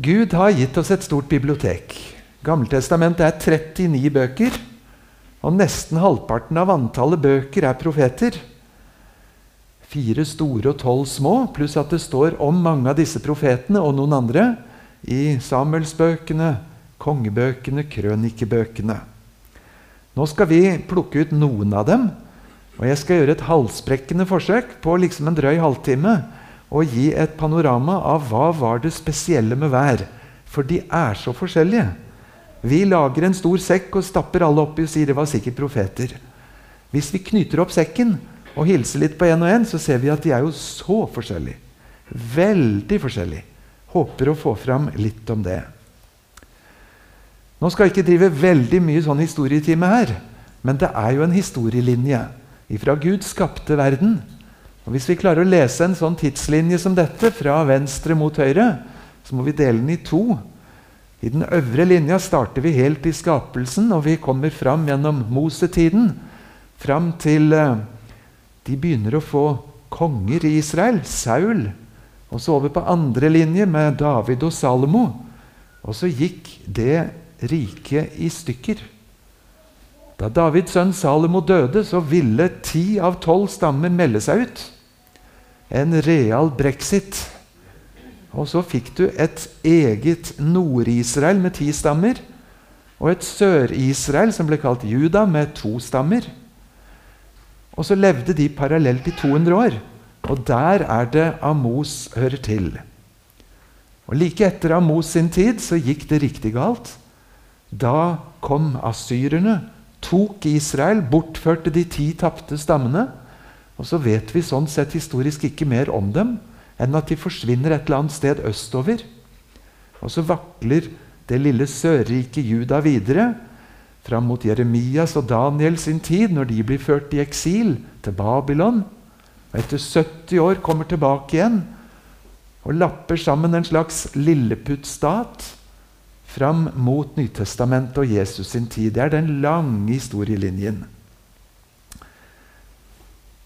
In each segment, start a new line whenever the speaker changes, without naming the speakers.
Gud har gitt oss et stort bibliotek. Gammeltestamentet er 39 bøker. Og nesten halvparten av antallet bøker er profeter. Fire store og tolv små, pluss at det står om mange av disse profetene og noen andre i Samuelsbøkene, kongebøkene, krønikebøkene. Nå skal vi plukke ut noen av dem, og jeg skal gjøre et halsbrekkende forsøk på liksom en drøy halvtime å gi et panorama av hva var det spesielle med hver. For de er så forskjellige. Vi lager en stor sekk og stapper alle oppi og sier det var sikkert profeter. Hvis vi knyter opp sekken og hilser litt på en og en, så ser vi at de er jo så forskjellige. Veldig forskjellige. Håper å få fram litt om det. Nå skal jeg ikke drive veldig mye sånn historietime her, men det er jo en historielinje ifra Gud skapte verden. Og Hvis vi klarer å lese en sånn tidslinje som dette, fra venstre mot høyre, så må vi dele den i to. I den øvre linja starter vi helt i skapelsen, og vi kommer fram gjennom Mosetiden. Fram til uh, de begynner å få konger i Israel, Saul. Og så over på andre linje med David og Salomo. Og så gikk det riket i stykker. Da Davids sønn Salomo døde, så ville ti av tolv stammer melde seg ut. En real brexit. Og så fikk du et eget Nord-Israel med ti stammer. Og et Sør-Israel som ble kalt Juda, med to stammer. Og så levde de parallelt i 200 år. Og der er det Amos hører til. Og Like etter Amos sin tid så gikk det riktig galt. Da kom asyrerne, tok Israel, bortførte de ti tapte stammene. Og så vet vi sånn sett historisk ikke mer om dem enn at de forsvinner et eller annet sted østover. Og så vakler det lille sørrike Juda videre fram mot Jeremias og Daniel sin tid, når de blir ført i eksil til Babylon. Og etter 70 år kommer tilbake igjen og lapper sammen en slags lilleputt-stat fram mot Nytestamentet og Jesus sin tid. Det er den lange historielinjen.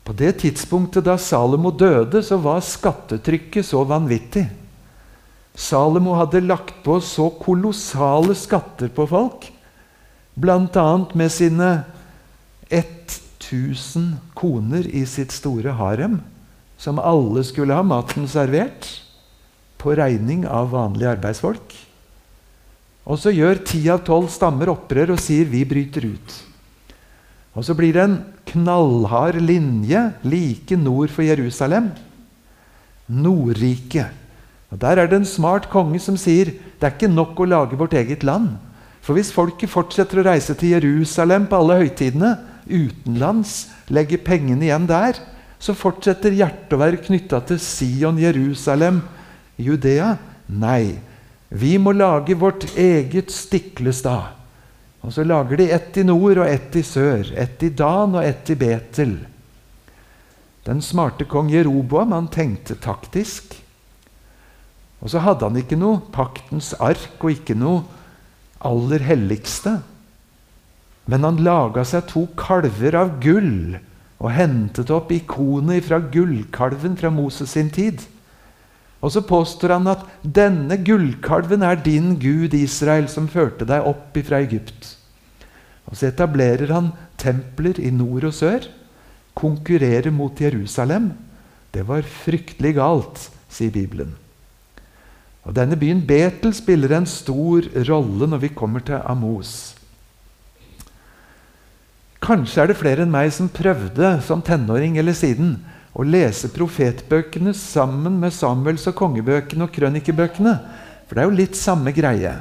På det tidspunktet da Salomo døde, så var skattetrykket så vanvittig. Salomo hadde lagt på så kolossale skatter på folk, bl.a. med sine 1000 koner i sitt store harem, som alle skulle ha maten servert på regning av vanlige arbeidsfolk. Og så gjør ti av tolv stammer opprør og sier 'vi bryter ut'. Og så blir det en knallhard linje like nord for Jerusalem. Nordriket. Og Der er det en smart konge som sier det er ikke nok å lage vårt eget land. For hvis folket fortsetter å reise til Jerusalem på alle høytidene, utenlands, legger pengene igjen der, så fortsetter hjertet å være knytta til Sion, Jerusalem, Judea. Nei, vi må lage vårt eget Stiklestad. Og så lager de ett i nord og ett i sør. Ett i Dan og ett i Betel. Den smarte kong Jeroboam han tenkte taktisk. Og så hadde han ikke noe paktens ark og ikke noe aller helligste. Men han laga seg to kalver av gull og hentet opp ikonet fra gullkalven fra Moses sin tid. Og så påstår han at denne gullkalven er din Gud Israel, som førte deg opp fra Egypt. Og Så etablerer han templer i nord og sør. Konkurrerer mot Jerusalem. Det var fryktelig galt, sier Bibelen. Og Denne byen Betel spiller en stor rolle når vi kommer til Amos. Kanskje er det flere enn meg som prøvde som tenåring eller siden å lese profetbøkene sammen med Samuels og kongebøkene og krønikebøkene. For det er jo litt samme greie.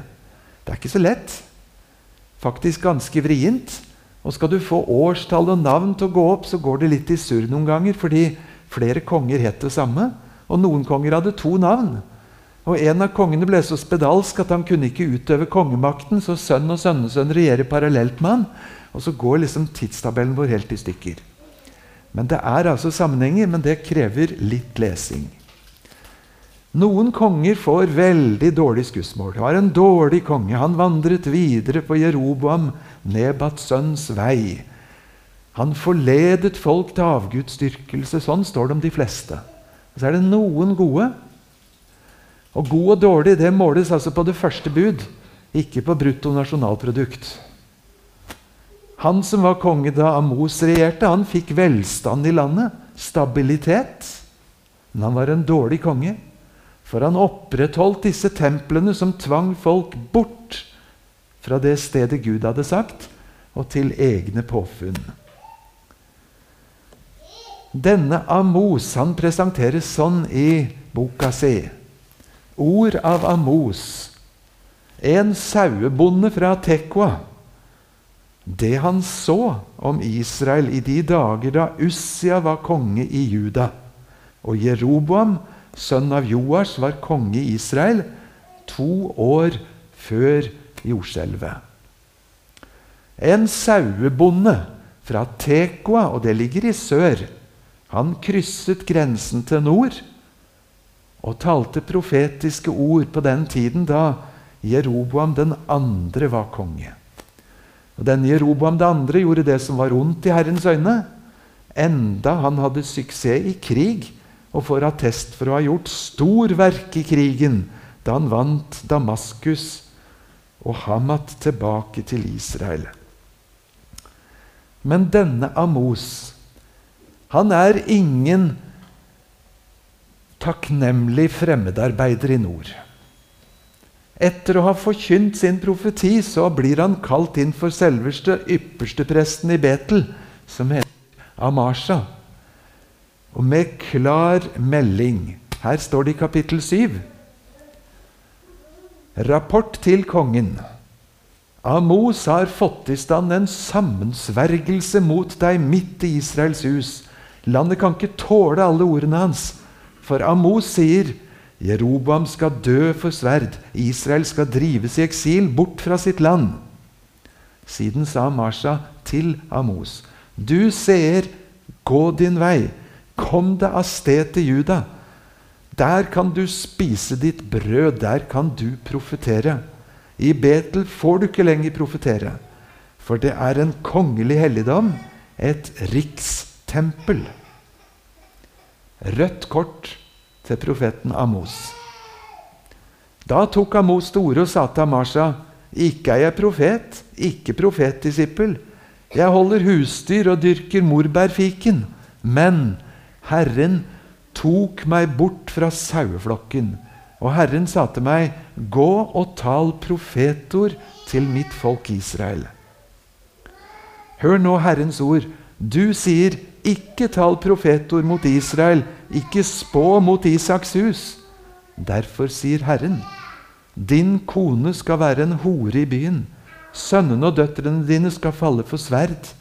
Det er ikke så lett. Faktisk ganske vrient. Og skal du få årstall og navn til å gå opp, så går det litt i surr noen ganger, fordi flere konger het det samme. Og noen konger hadde to navn. Og En av kongene ble så spedalsk at han kunne ikke utøve kongemakten, så sønn og sønnesønn regjerer parallelt med han. Og så går liksom tidstabellen vår helt i stykker. Men Det er altså sammenhenger, men det krever litt lesing. Noen konger får veldig dårlig skussmål. Det var en dårlig konge. Han vandret videre på Jeroboam, Nebats sønns vei. Han forledet folk til avgudsdyrkelse. Sånn står det om de fleste. Så er det noen gode. Og god og dårlig det måles altså på det første bud, ikke på brutto nasjonalprodukt. Han som var konge da Amos regjerte, han fikk velstand i landet, stabilitet. Men han var en dårlig konge, for han opprettholdt disse templene som tvang folk bort fra det stedet Gud hadde sagt, og til egne påfunn. Denne Amos han presenteres sånn i boka si. Ord av Amos. En sauebonde fra Tekwa. Det han så om Israel i de dager da Ussia var konge i Juda, og Jeroboam, sønn av Joas, var konge i Israel to år før jordskjelvet. En sauebonde fra Tekoa, og det ligger i sør, han krysset grensen til nord og talte profetiske ord på den tiden da Jeroboam den andre var konge. Og Denne Jeroboam det andre gjorde det som var ondt i Herrens øyne, enda han hadde suksess i krig og får attest for å ha gjort storverk i krigen da han vant Damaskus og Hamat tilbake til Israel. Men denne Amos han er ingen takknemlig fremmedarbeider i nord. Etter å ha forkynt sin profeti så blir han kalt inn for selveste ypperstepresten i Betel, som heter Amasha. Og med klar melding Her står det i kapittel 7. Rapport til kongen. Amos har fått i stand en sammensvergelse mot deg midt i Israels hus Landet kan ikke tåle alle ordene hans. For Amos sier Jeroboam skal dø for sverd. Israel skal drives i eksil bort fra sitt land. Siden sa Masha til Amos.: Du seer, gå din vei. Kom deg av sted til Juda. Der kan du spise ditt brød. Der kan du profetere. I Betel får du ikke lenger profetere, for det er en kongelig helligdom, et rikstempel. Rødt kort til profeten Amos. Da tok Amos til orde og sa til Amasha.: Ikke er jeg profet, ikke profetdisippel. Jeg holder husdyr og dyrker morbærfiken. Men Herren tok meg bort fra saueflokken. Og Herren sa til meg, gå og tal profetord til mitt folk Israel. Hør nå Herrens ord. Du sier, ikke tal profetord mot Israel, ikke spå mot Isaks hus. Derfor sier Herren, din kone skal være en hore i byen. Sønnene og døtrene dine skal falle for sverd.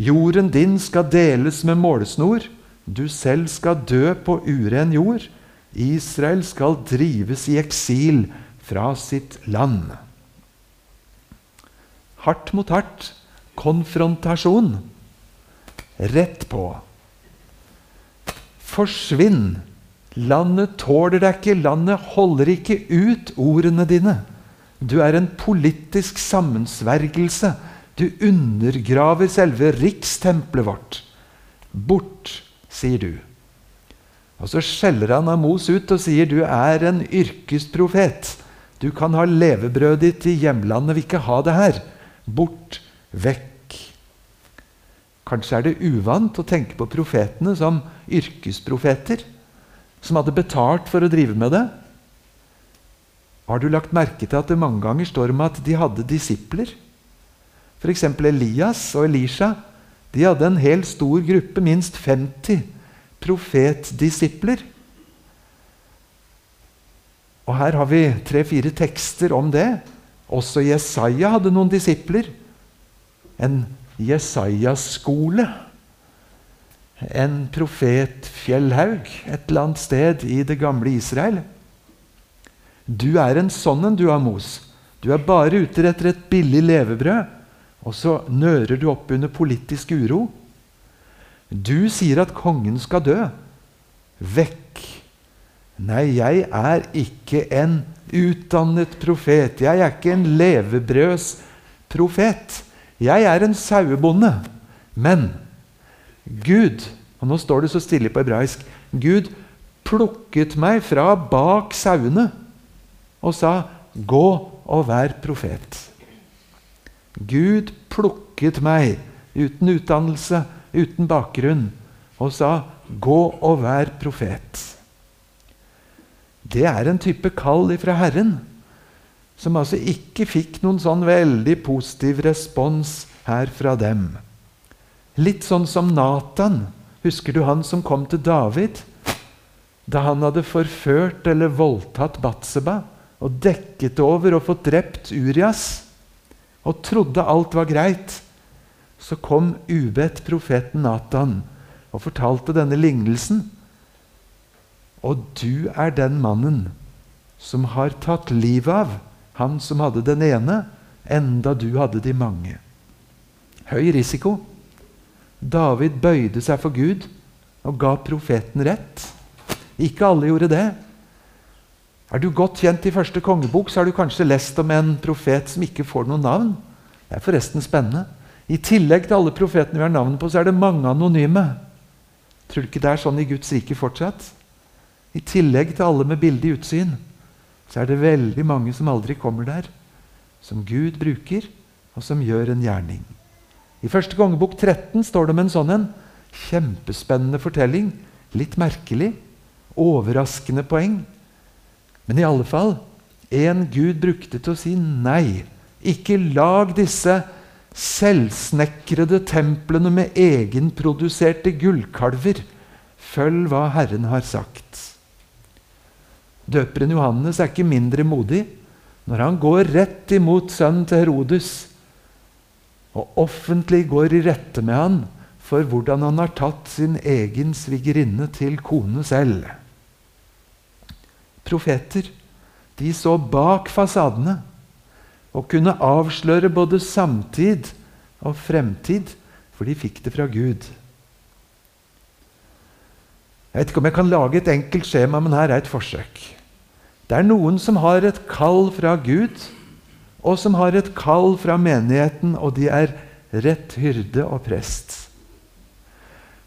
Jorden din skal deles med målesnor. Du selv skal dø på uren jord. Israel skal drives i eksil fra sitt land. Hardt mot hardt. Konfrontasjon rett på. Forsvinn! Landet tåler deg ikke, landet holder ikke ut ordene dine. Du er en politisk sammensvergelse. Du undergraver selve rikstempelet vårt. Bort, sier du. Og Så skjeller han Amos ut og sier du er en yrkesprofet. Du kan ha levebrødet ditt i hjemlandet, vil ikke ha det her. Bort, vekk Kanskje er det uvant å tenke på profetene som yrkesprofeter, som hadde betalt for å drive med det. Har du lagt merke til at det mange ganger står om at de hadde disipler? F.eks. Elias og Elisha. De hadde en helt stor gruppe, minst 50 profetdisipler. Og Her har vi tre-fire tekster om det. Også Jesaja hadde noen disipler. En Jesajas skole. En profetfjellhaug et eller annet sted i det gamle Israel. Du er en sånn en, du, Amos. Du er bare ute etter et billig levebrød, og så nører du opp under politisk uro. Du sier at kongen skal dø. Vekk! Nei, jeg er ikke en utdannet profet. Jeg er ikke en levebrødsprofet. Jeg er en sauebonde, men Gud Og nå står det så stille på hebraisk. Gud plukket meg fra bak sauene og sa, 'Gå og vær profet'. Gud plukket meg uten utdannelse, uten bakgrunn, og sa, 'Gå og vær profet'. Det er en type kall ifra Herren som altså ikke fikk noen sånn veldig positiv respons her fra dem. Litt sånn som Natan. Husker du han som kom til David da han hadde forført eller voldtatt Batseba og dekket over og fått drept Urias og trodde alt var greit? Så kom ubedt profeten Natan og fortalte denne lignelsen. Og du er den mannen som har tatt livet av han som hadde den ene, enda du hadde de mange. Høy risiko. David bøyde seg for Gud og ga profeten rett. Ikke alle gjorde det. Er du godt kjent i første kongebok, så har du kanskje lest om en profet som ikke får noe navn. Det er forresten spennende. I tillegg til alle profetene vi har navn på, så er det mange anonyme. Tror du ikke det er sånn i Guds rike fortsatt? I tillegg til alle med bildig utsyn så er det veldig mange som aldri kommer der, som Gud bruker, og som gjør en gjerning. I første kongebok 13 står det om en sånn en kjempespennende fortelling. Litt merkelig. Overraskende poeng. Men i alle fall en Gud brukte til å si nei. Ikke lag disse selvsnekrede templene med egenproduserte gullkalver. Følg hva Herren har sagt. Døperen Johannes er ikke mindre modig når han går rett imot sønnen til Herodes og offentlig går i rette med han for hvordan han har tatt sin egen svigerinne til kone selv. Profeter de så bak fasadene og kunne avsløre både samtid og fremtid, for de fikk det fra Gud. Jeg vet ikke om jeg kan lage et enkelt skjema, men her er et forsøk. Det er noen som har et kall fra Gud, og som har et kall fra menigheten, og de er rett hyrde og prest.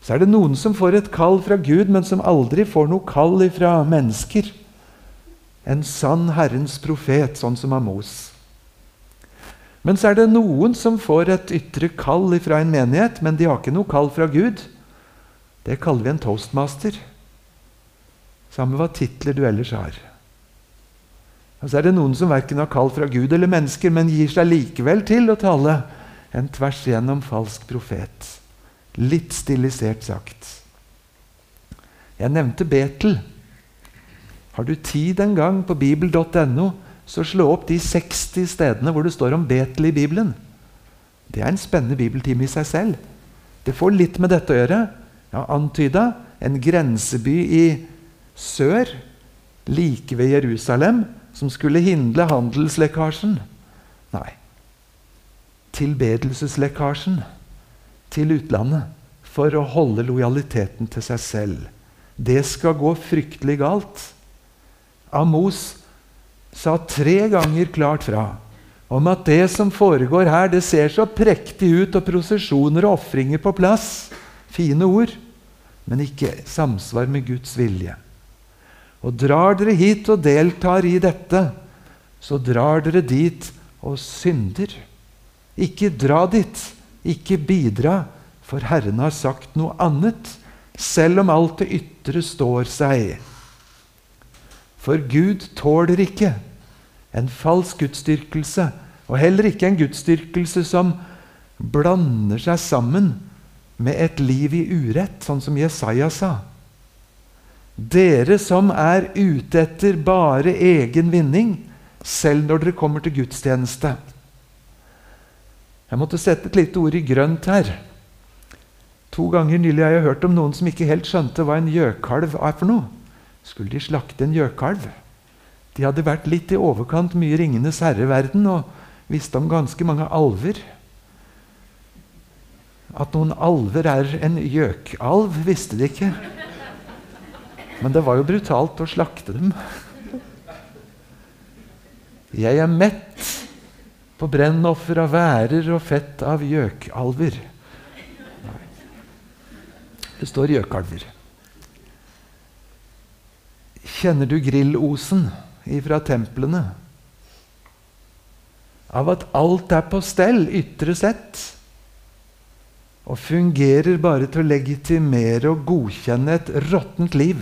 Så er det noen som får et kall fra Gud, men som aldri får noe kall fra mennesker. En sann Herrens profet, sånn som Amos. Men så er det noen som får et ytre kall fra en menighet, men de har ikke noe kall fra Gud. Det kaller vi en toastmaster. Samme hva titler du ellers har. Og så er det noen som verken har kall fra Gud eller mennesker, men gir seg likevel til å tale en tvers igjennom falsk profet. Litt stilisert sagt. Jeg nevnte Betel. Har du tid en gang på bibel.no, så slå opp de 60 stedene hvor det står om Betel i Bibelen. Det er en spennende bibeltime i seg selv. Det får litt med dette å gjøre. Jeg har antyda en grenseby i sør, like ved Jerusalem, som skulle hindre handelslekkasjen. Nei. Tilbedelseslekkasjen til utlandet for å holde lojaliteten til seg selv. Det skal gå fryktelig galt. Amos sa tre ganger klart fra om at det som foregår her, det ser så prektig ut, og prosesjoner og ofringer på plass. Fine ord, men ikke samsvar med Guds vilje. Og drar dere hit og deltar i dette, så drar dere dit og synder. Ikke dra dit, ikke bidra, for Herren har sagt noe annet, selv om alt det ytre står seg. For Gud tåler ikke en falsk gudsdyrkelse, og heller ikke en gudsdyrkelse som blander seg sammen med et liv i urett, sånn som Jesaja sa. Dere som er ute etter bare egen vinning, selv når dere kommer til gudstjeneste. Jeg måtte sette et lite ord i grønt her. To ganger nylig har jeg hørt om noen som ikke helt skjønte hva en gjøkalv er for noe. Skulle de slakte en gjøkalv? De hadde vært litt i overkant mye Ringenes herre-verden og visste om ganske mange alver. At noen alver er en gjøkalv, visste de ikke. Men det var jo brutalt å slakte dem. Jeg er mett på brennoffer av værer og fett av gjøkalver. Det står gjøkalver. Kjenner du grillosen? ifra templene. Av at alt er på stell, ytre sett. Og fungerer bare til å legitimere og godkjenne et råttent liv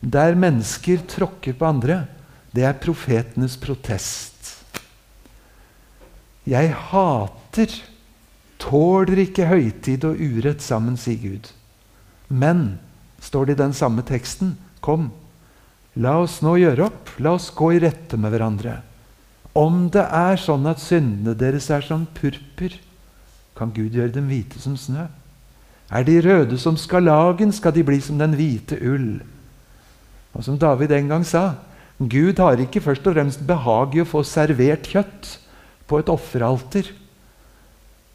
der mennesker tråkker på andre. Det er profetenes protest. Jeg hater, tåler ikke høytid og urett sammen, sier Gud. Men, står det i den samme teksten, kom, la oss nå gjøre opp, la oss gå i rette med hverandre. Om det er sånn at syndene deres er som purpur, kan Gud gjøre dem hvite som snø. Er de røde som skarlagen, skal de bli som den hvite ull. Og som David en gang sa Gud har ikke først og fremst behag i å få servert kjøtt på et offeralter.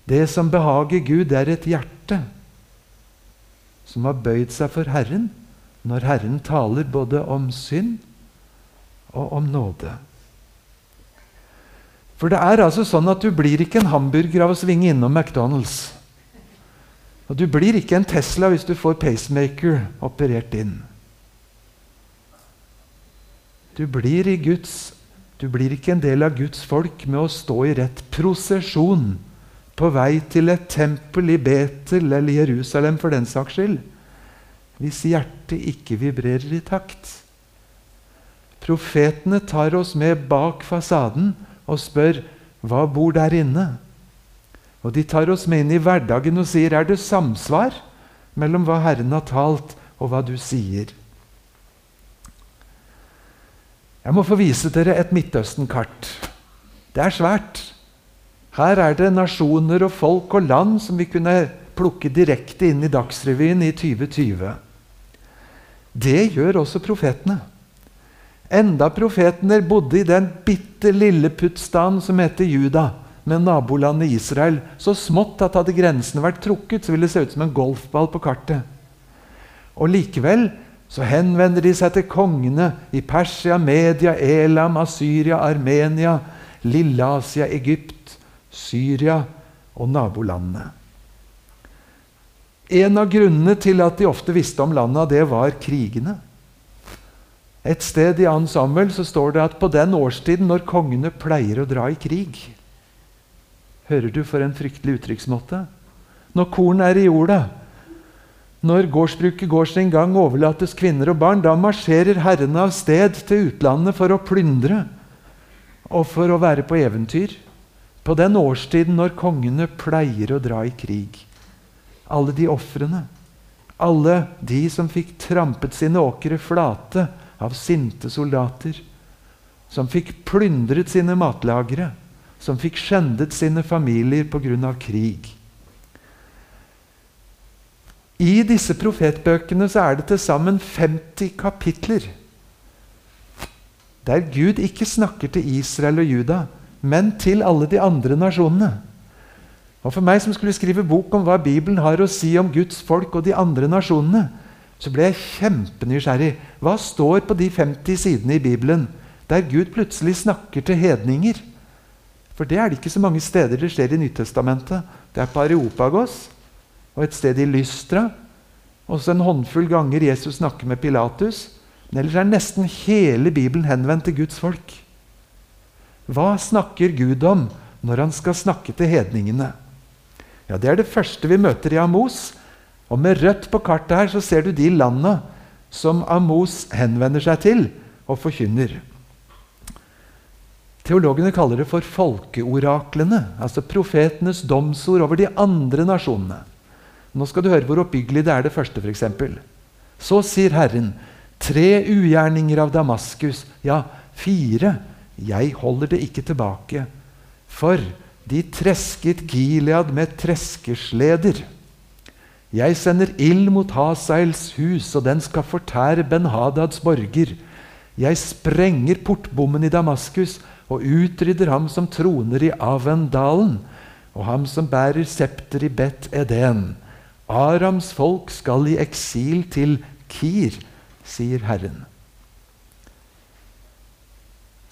Det som behager Gud, er et hjerte som har bøyd seg for Herren når Herren taler både om synd og om nåde. For det er altså sånn at du blir ikke en hamburger av å svinge innom McDonald's. Og du blir ikke en Tesla hvis du får pacemaker operert inn. Du blir, Guds, du blir ikke en del av Guds folk med å stå i rett prosesjon på vei til et tempel i Betel eller Jerusalem for den saks skyld, hvis hjertet ikke vibrerer i takt. Profetene tar oss med bak fasaden og spør hva bor der inne. Og De tar oss med inn i hverdagen og sier er det samsvar mellom hva Herren har talt, og hva du sier. Jeg må få vise dere et Midtøsten-kart. Det er svært. Her er det nasjoner og folk og land som vi kunne plukke direkte inn i Dagsrevyen i 2020. Det gjør også profetene. Enda profetene bodde i den bitte lille puttstaden som heter Juda, med nabolandet Israel, så smått at hadde grensene vært trukket, så ville det se ut som en golfball på kartet. Og likevel så henvender de seg til kongene i Persia, Media, Elam, Asyria, Armenia, Lilleasia, Egypt, Syria og nabolandene. En av grunnene til at de ofte visste om landet, det var krigene. Et sted i 2. Samuel så står det at på den årstiden når kongene pleier å dra i krig Hører du for en fryktelig uttrykksmåte? Når korn er i jorda, når gårdsbruket går sin gang, overlates kvinner og barn. Da marsjerer herrene av sted til utlandet for å plyndre og for å være på eventyr. På den årstiden når kongene pleier å dra i krig. Alle de ofrene, alle de som fikk trampet sine åkre flate av sinte soldater, som fikk plyndret sine matlagre, som fikk skjendet sine familier pga. krig. I disse profetbøkene så er det til sammen 50 kapitler der Gud ikke snakker til Israel og Juda, men til alle de andre nasjonene. Og For meg som skulle skrive bok om hva Bibelen har å si om Guds folk og de andre nasjonene, så ble jeg kjempenysgjerrig. Hva står på de 50 sidene i Bibelen der Gud plutselig snakker til hedninger? For det er det ikke så mange steder det skjer i Nyttestamentet. Det er på Areopagos, og et sted i Lystra. Også en håndfull ganger Jesus snakker med Pilatus. Men ellers er nesten hele Bibelen henvendt til Guds folk. Hva snakker Gud om når han skal snakke til hedningene? Ja, Det er det første vi møter i Amos. Og Med rødt på kartet her så ser du de landene som Amos henvender seg til og forkynner. Teologene kaller det for folkeoraklene, altså profetenes domsord over de andre nasjonene. Nå skal du høre hvor oppbyggelig det er, det første, f.eks. Så sier Herren, tre ugjerninger av Damaskus, ja, fire, jeg holder det ikke tilbake. For de tresket Gilead med treskesleder. Jeg sender ild mot Hasaels hus, og den skal fortære Ben-Hadads borger. Jeg sprenger portbommen i Damaskus og utrydder ham som troner i Avendalen, og ham som bærer septer i Bet Eden. Arams folk skal i eksil til Kir, sier Herren.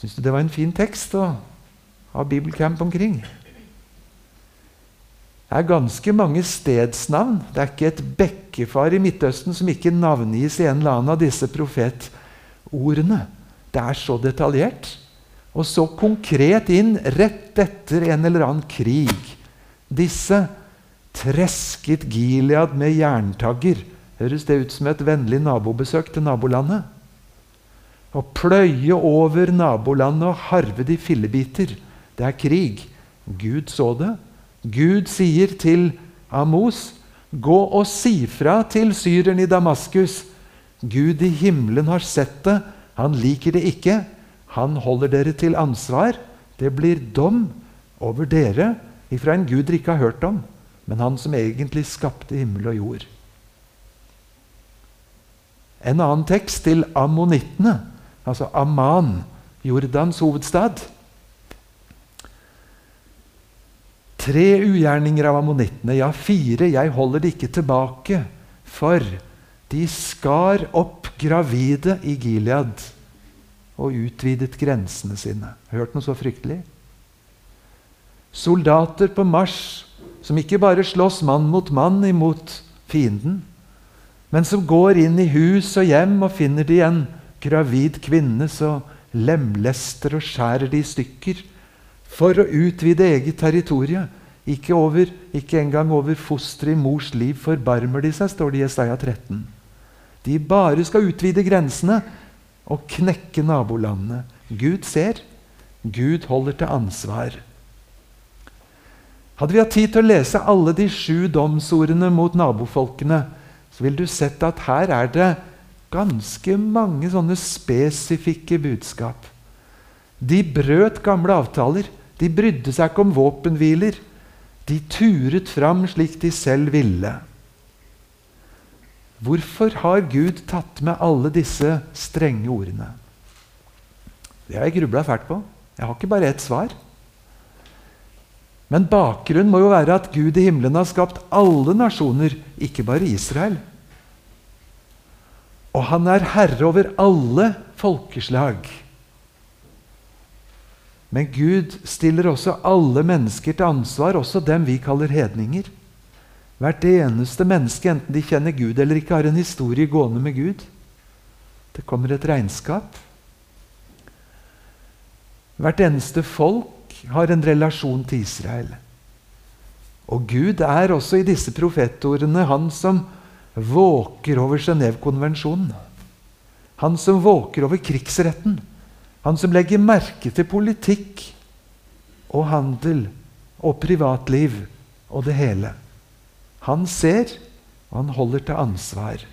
Syns du det var en fin tekst å ha bibelcamp omkring? Det er ganske mange stedsnavn. Det er ikke et bekkefar i Midtøsten som ikke navngis i en eller annen av disse profetordene. Det er så detaljert og så konkret inn rett etter en eller annen krig. Disse tresket Gilead med jerntagger. Høres det ut som et vennlig nabobesøk til nabolandet? Å pløye over nabolandet og harve de fillebiter. Det er krig. Gud så det. Gud sier til Amos, 'Gå og si fra til syreren i Damaskus.' Gud i himmelen har sett det. Han liker det ikke. Han holder dere til ansvar. Det blir dom over dere ifra en Gud dere ikke har hørt om, men han som egentlig skapte himmel og jord. En annen tekst til ammonittene, altså Amman, Jordans hovedstad. Tre ugjerninger av ammonittene, ja, fire, jeg holder det ikke tilbake, for de skar opp gravide i Gilead og utvidet grensene sine. Hørt noe så fryktelig? Soldater på marsj som ikke bare slåss mann mot mann imot fienden, men som går inn i hus og hjem og finner de en gravid kvinne, så lemlester og skjærer de i stykker for å utvide eget territorium. Ikke, over, ikke engang over fosteret i mors liv forbarmer de seg, står det i Jesaja 13. De bare skal utvide grensene og knekke nabolandene. Gud ser. Gud holder til ansvar. Hadde vi hatt tid til å lese alle de sju domsordene mot nabofolkene, så ville du sett at her er det ganske mange sånne spesifikke budskap. De brøt gamle avtaler. De brydde seg ikke om våpenhviler. De turet fram slik de selv ville. Hvorfor har Gud tatt med alle disse strenge ordene? Det har jeg grubla fælt på. Jeg har ikke bare ett svar. Men bakgrunnen må jo være at Gud i himmelen har skapt alle nasjoner, ikke bare Israel. Og han er herre over alle folkeslag. Men Gud stiller også alle mennesker til ansvar, også dem vi kaller hedninger. Hvert eneste menneske, enten de kjenner Gud eller ikke, har en historie gående med Gud. Det kommer et regnskap. Hvert eneste folk har en relasjon til Israel. Og Gud er også i disse profetordene han som våker over Genévekonvensjonen. Han som våker over krigsretten. Han som legger merke til politikk og handel og privatliv og det hele. Han ser, og han holder til ansvar.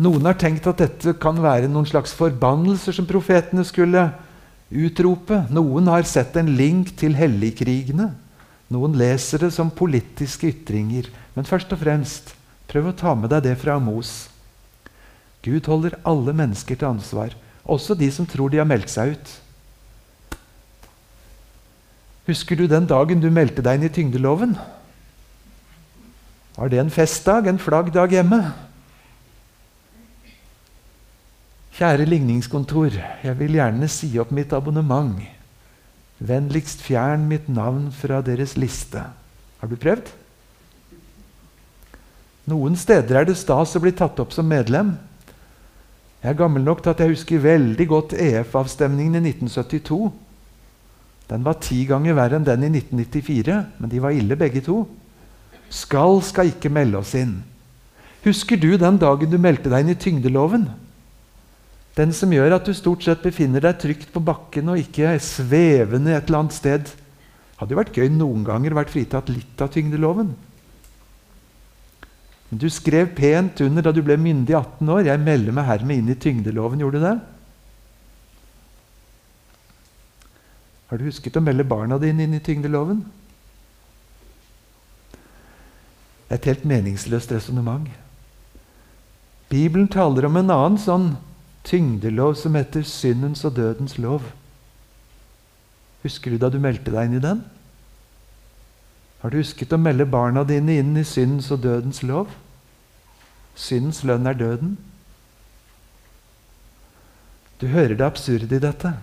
Noen har tenkt at dette kan være noen slags forbannelser som profetene skulle utrope. Noen har sett en link til helligkrigene. Noen leser det som politiske ytringer. Men først og fremst, prøv å ta med deg det fra Amos. Gud holder alle mennesker til ansvar, også de som tror de har meldt seg ut. Husker du den dagen du meldte deg inn i tyngdeloven? Var det en festdag, en flaggdag hjemme? Kjære ligningskontor, jeg vil gjerne si opp mitt abonnement. Vennligst fjern mitt navn fra deres liste. Har du prøvd? Noen steder er det stas å bli tatt opp som medlem. Jeg er gammel nok til at jeg husker veldig godt EF-avstemningen i 1972. Den var ti ganger verre enn den i 1994, men de var ille begge to. Skal skal ikke melde oss inn. Husker du den dagen du meldte deg inn i tyngdeloven? Den som gjør at du stort sett befinner deg trygt på bakken og ikke svevende et eller annet sted. Hadde jo vært gøy noen ganger vært fritatt litt av tyngdeloven. Men du skrev pent under da du ble myndig 18 år. 'Jeg melder meg hermed inn i tyngdeloven.' Gjorde du det? Har du husket å melde barna dine inn i tyngdeloven? et helt meningsløst resonnement. Bibelen taler om en annen sånn tyngdelov som heter syndens og dødens lov. Husker du da du meldte deg inn i den? Har du husket å melde barna dine inn i syndens og dødens lov? Syndens lønn er døden. Du hører det absurde i dette.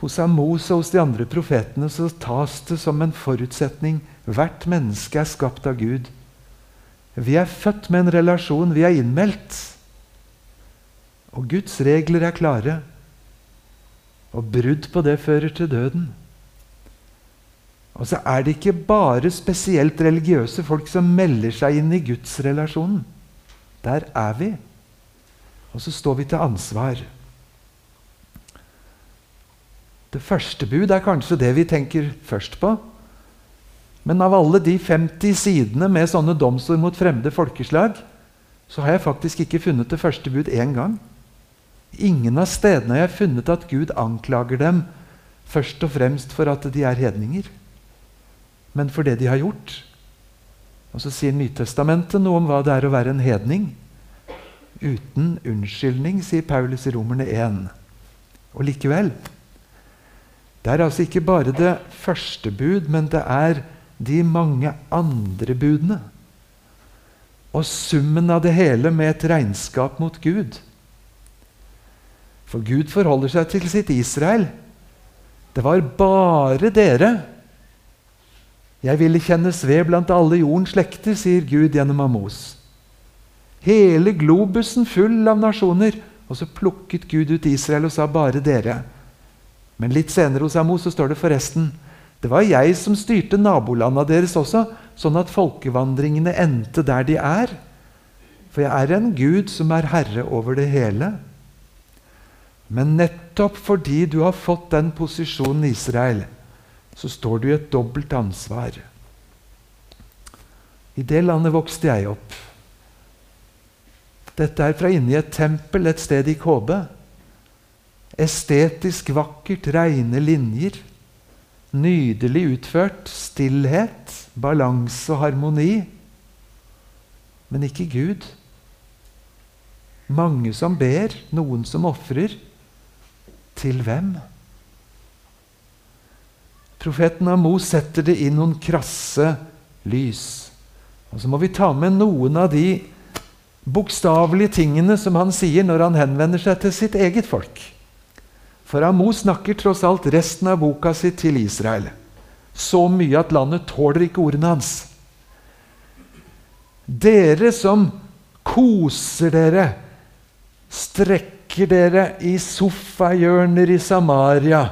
Hos Amos og hos de andre profetene så tas det som en forutsetning. Hvert menneske er skapt av Gud. Vi er født med en relasjon. Vi er innmeldt. Og Guds regler er klare. Og brudd på det fører til døden. Og så er det ikke bare spesielt religiøse folk som melder seg inn i gudsrelasjonen. Der er vi. Og så står vi til ansvar. Det første bud er kanskje det vi tenker først på. Men av alle de 50 sidene med sånne domsord mot fremmede folkeslag, så har jeg faktisk ikke funnet det første bud én gang. Ingen av stedene har jeg funnet at Gud anklager dem først og fremst for at de er hedninger, men for det de har gjort. Og så sier Nytestamentet noe om hva det er å være en hedning. Uten unnskyldning, sier Paulus i Romerne 1. Og likevel Det er altså ikke bare det første bud, men det er de mange andre budene. Og summen av det hele med et regnskap mot Gud. For Gud forholder seg til sitt Israel. Det var bare dere jeg ville kjennes ved blant alle jordens slekter, sier Gud gjennom Amos. Hele globusen full av nasjoner. Og så plukket Gud ut Israel og sa 'bare dere'. Men litt senere hos Amos så står det forresten det var jeg som styrte nabolanda deres også, sånn at folkevandringene endte der de er. For jeg er en Gud som er herre over det hele. Men nettopp fordi du har fått den posisjonen i Israel, så står du i et dobbelt ansvar. I det landet vokste jeg opp. Dette er fra inni et tempel et sted i Kåbe. Estetisk vakkert, reine linjer. Nydelig utført. Stillhet, balanse og harmoni. Men ikke Gud. Mange som ber, noen som ofrer. Til hvem? Profeten Amos setter det i noen krasse lys. Og Så må vi ta med noen av de bokstavelige tingene som han sier når han henvender seg til sitt eget folk. For Amos snakker tross alt resten av boka si til Israel. Så mye at landet tåler ikke ordene hans. Dere som koser dere, strekker dere i sofahjørner i Samaria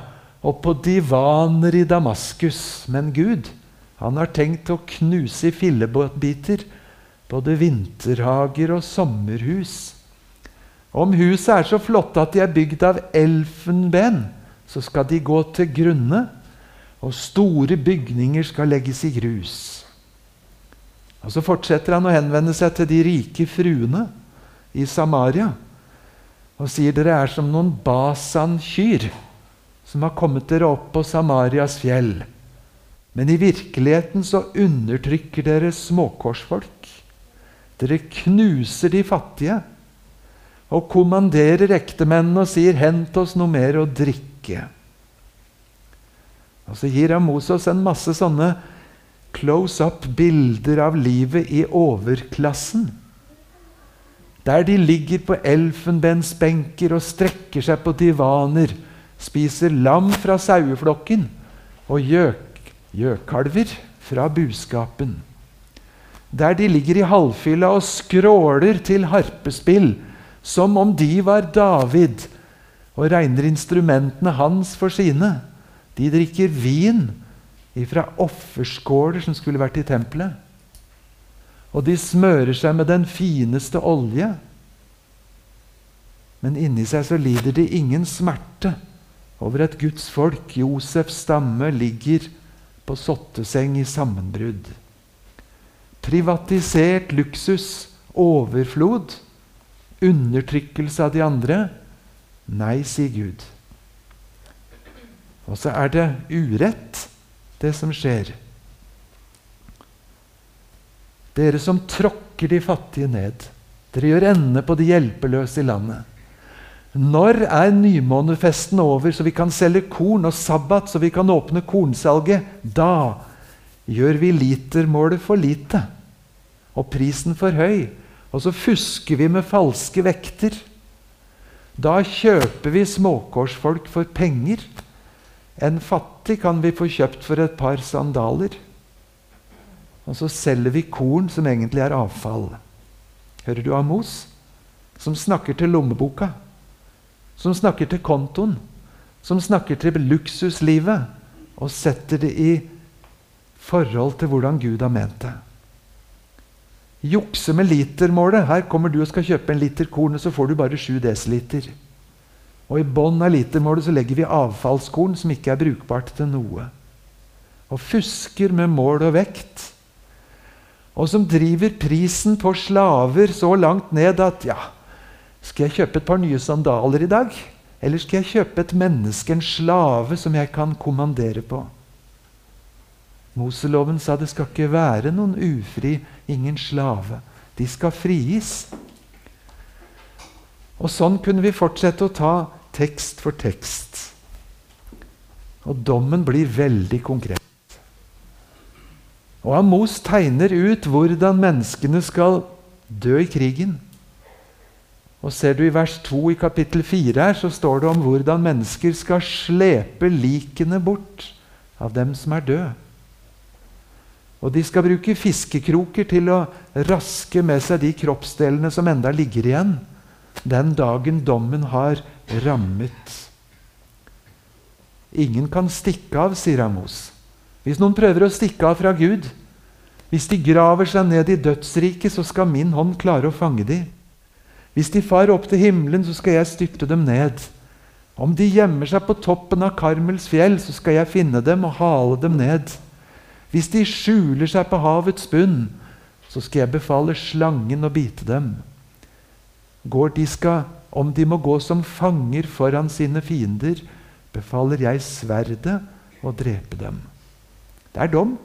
og på divaner i Damaskus. Men Gud, han har tenkt å knuse i fillebiter både vinterhager og sommerhus. Om huset er så flotte at de er bygd av elfenben, så skal de gå til grunne, og store bygninger skal legges i grus. Og Så fortsetter han å henvende seg til de rike fruene i Samaria og sier dere er som noen basankyr som har kommet dere opp på Samarias fjell. Men i virkeligheten så undertrykker dere småkorsfolk. Dere knuser de fattige og kommanderer ektemennene og sier 'hent oss noe mer å drikke'. Og Så gir Amos oss en masse sånne close up-bilder av livet i overklassen. Der de ligger på elfenbensbenker og strekker seg på divaner, spiser lam fra saueflokken og gjøk, gjøkalver fra buskapen. Der de ligger i halvfylla og skråler til harpespill som om de var David, og regner instrumentene hans for sine. De drikker vin fra offerskåler som skulle vært i tempelet. Og de smører seg med den fineste olje. Men inni seg så lider de ingen smerte over at Guds folk, Josefs stamme, ligger på sotteseng i sammenbrudd. Privatisert luksus, overflod undertrykkelse av de andre? Nei, sier Gud. Og så er det urett, det som skjer. Dere som tråkker de fattige ned. Dere gjør ende på de hjelpeløse i landet. Når er nymånefesten over, så vi kan selge korn, og sabbat, så vi kan åpne kornsalget? Da gjør vi litermålet for lite og prisen for høy. Og så fusker vi med falske vekter. Da kjøper vi småkårsfolk for penger. En fattig kan vi få kjøpt for et par sandaler. Og så selger vi korn som egentlig er avfall. Hører du Amos? Som snakker til lommeboka. som snakker til kontoen, som snakker til luksuslivet, og setter det i forhold til hvordan Gud har ment det. Jukse med litermålet. Her kommer du og skal kjøpe en liter korn, og så får du bare 7 dl. Og i bånn av litermålet så legger vi avfallskorn som ikke er brukbart til noe. Og fusker med mål og vekt. Og som driver prisen på slaver så langt ned at ja, skal jeg kjøpe et par nye sandaler i dag? Eller skal jeg kjøpe et menneske, en slave, som jeg kan kommandere på? Moseloven sa det skal ikke være noen ufri, ingen slave. De skal frigis. Og sånn kunne vi fortsette å ta tekst for tekst. Og dommen blir veldig konkret. Og Amos tegner ut hvordan menneskene skal dø i krigen. Og Ser du i vers 2 i kapittel 4, her, så står det om hvordan mennesker skal slepe likene bort av dem som er døde. Og de skal bruke fiskekroker til å raske med seg de kroppsdelene som enda ligger igjen, den dagen dommen har rammet. Ingen kan stikke av, sier Amos. Hvis noen prøver å stikke av fra Gud, hvis de graver seg ned i dødsriket, så skal min hånd klare å fange dem. Hvis de far opp til himmelen, så skal jeg styrte dem ned. Om de gjemmer seg på toppen av Karmels fjell, så skal jeg finne dem og hale dem ned. Hvis de skjuler seg på havets bunn, så skal jeg befale slangen å bite dem. Går de skal, om de må gå som fanger foran sine fiender, befaler jeg sverdet å drepe dem. Det er dom.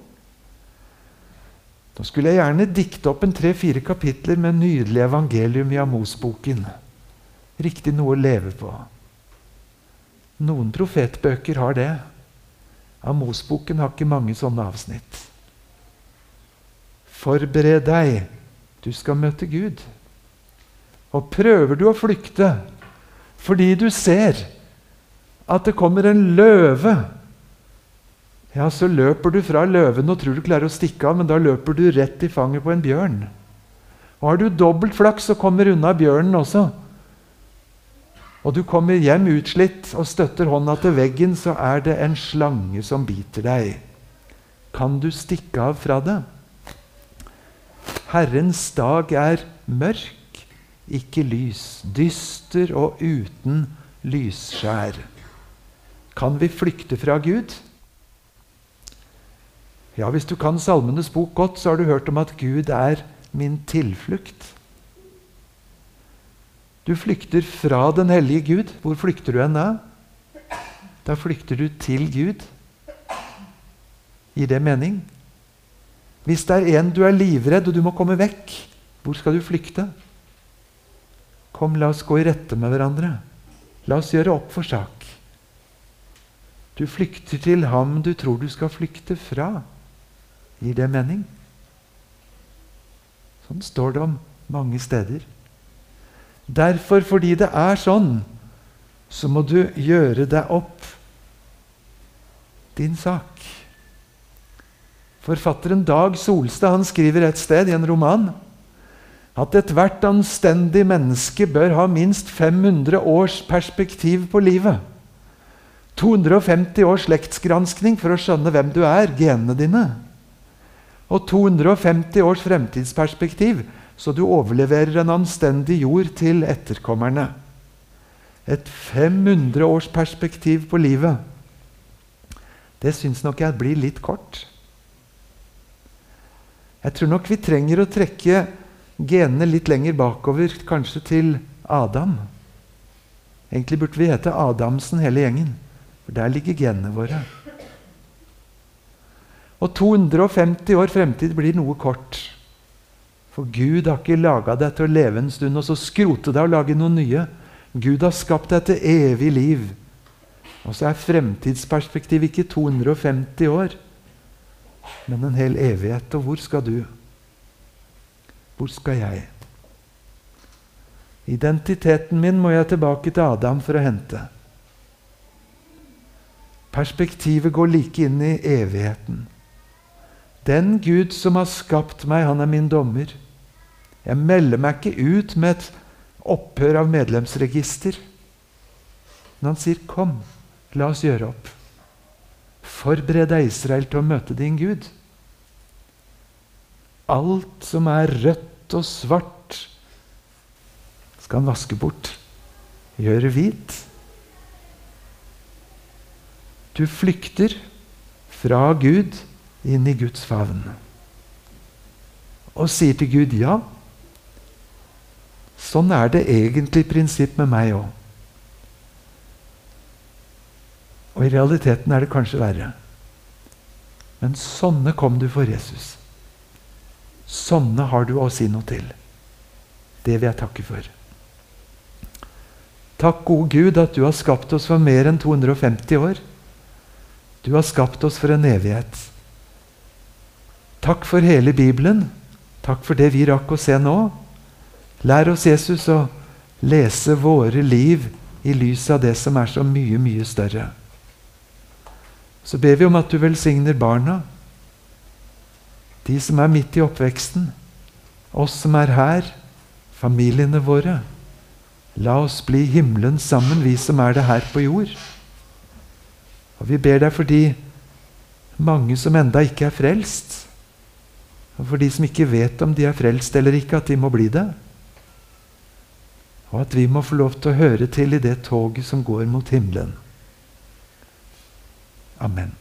Da skulle jeg gjerne dikte opp en tre-fire kapitler med nydelig evangelium i Amos-boken. Riktig noe å leve på. Noen profetbøker har det. Amos-boken har ikke mange sånne avsnitt. Forbered deg. Du skal møte Gud. Og prøver du å flykte fordi du ser at det kommer en løve ja, så løper du fra løven og tror du klarer å stikke av, men da løper du rett i fanget på en bjørn. Og har du dobbelt flaks, så kommer unna bjørnen også og du kommer hjem utslitt og støtter hånda til veggen, så er det en slange som biter deg. Kan du stikke av fra det? Herrens dag er mørk, ikke lys, dyster og uten lysskjær. Kan vi flykte fra Gud? Ja, Hvis du kan Salmenes bok godt, så har du hørt om at Gud er min tilflukt. Du flykter fra den hellige Gud. Hvor flykter du hen da? Da flykter du til Gud. Gir det mening? Hvis det er en du er livredd, og du må komme vekk, hvor skal du flykte? Kom, la oss gå i rette med hverandre. La oss gjøre opp for sak. Du flykter til ham du tror du skal flykte fra. Gir det mening? Sånn står det om mange steder. Derfor, fordi det er sånn, så må du gjøre deg opp din sak. Forfatteren Dag Solstad han skriver et sted i en roman at ethvert anstendig menneske bør ha minst 500 års perspektiv på livet. 250 års slektsgranskning for å skjønne hvem du er, genene dine. Og 250 års fremtidsperspektiv så du overleverer en anstendig jord til etterkommerne. Et 500 års perspektiv på livet. Det syns nok jeg blir litt kort. Jeg tror nok vi trenger å trekke genene litt lenger bakover, kanskje til Adam. Egentlig burde vi hete Adamsen hele gjengen, for der ligger genene våre. Og 250 år fremtid blir noe kort. For Gud har ikke laga deg til å leve en stund og så skrote deg og lage noe nye. Gud har skapt deg til evig liv. Og så er fremtidsperspektiv ikke 250 år, men en hel evighet. Og hvor skal du? Hvor skal jeg? Identiteten min må jeg tilbake til Adam for å hente. Perspektivet går like inn i evigheten. Den Gud som har skapt meg, han er min dommer. Jeg melder meg ikke ut med et opphør av medlemsregister. Men han sier, 'Kom, la oss gjøre opp'. Forbered deg, Israel, til å møte din Gud. Alt som er rødt og svart, skal han vaske bort. Gjøre hvit. Du flykter fra Gud inn i Guds favn. Og sier til Gud ja. Sånn er det egentlig prinsipp med meg òg. Og i realiteten er det kanskje verre. Men sånne kom du for Jesus. Sånne har du å si noe til. Det vil jeg takke for. Takk, gode Gud, at du har skapt oss for mer enn 250 år. Du har skapt oss for en evighet. Takk for hele Bibelen. Takk for det vi rakk å se nå. Lær oss, Jesus, å lese våre liv i lys av det som er så mye, mye større. Så ber vi om at du velsigner barna, de som er midt i oppveksten, oss som er her, familiene våre. La oss bli himmelen sammen, vi som er det her på jord. Og vi ber deg for de mange som enda ikke er frelst. Og for de som ikke vet om de er frelst eller ikke, at de må bli det. Og at vi må få lov til å høre til i det toget som går mot himmelen. Amen.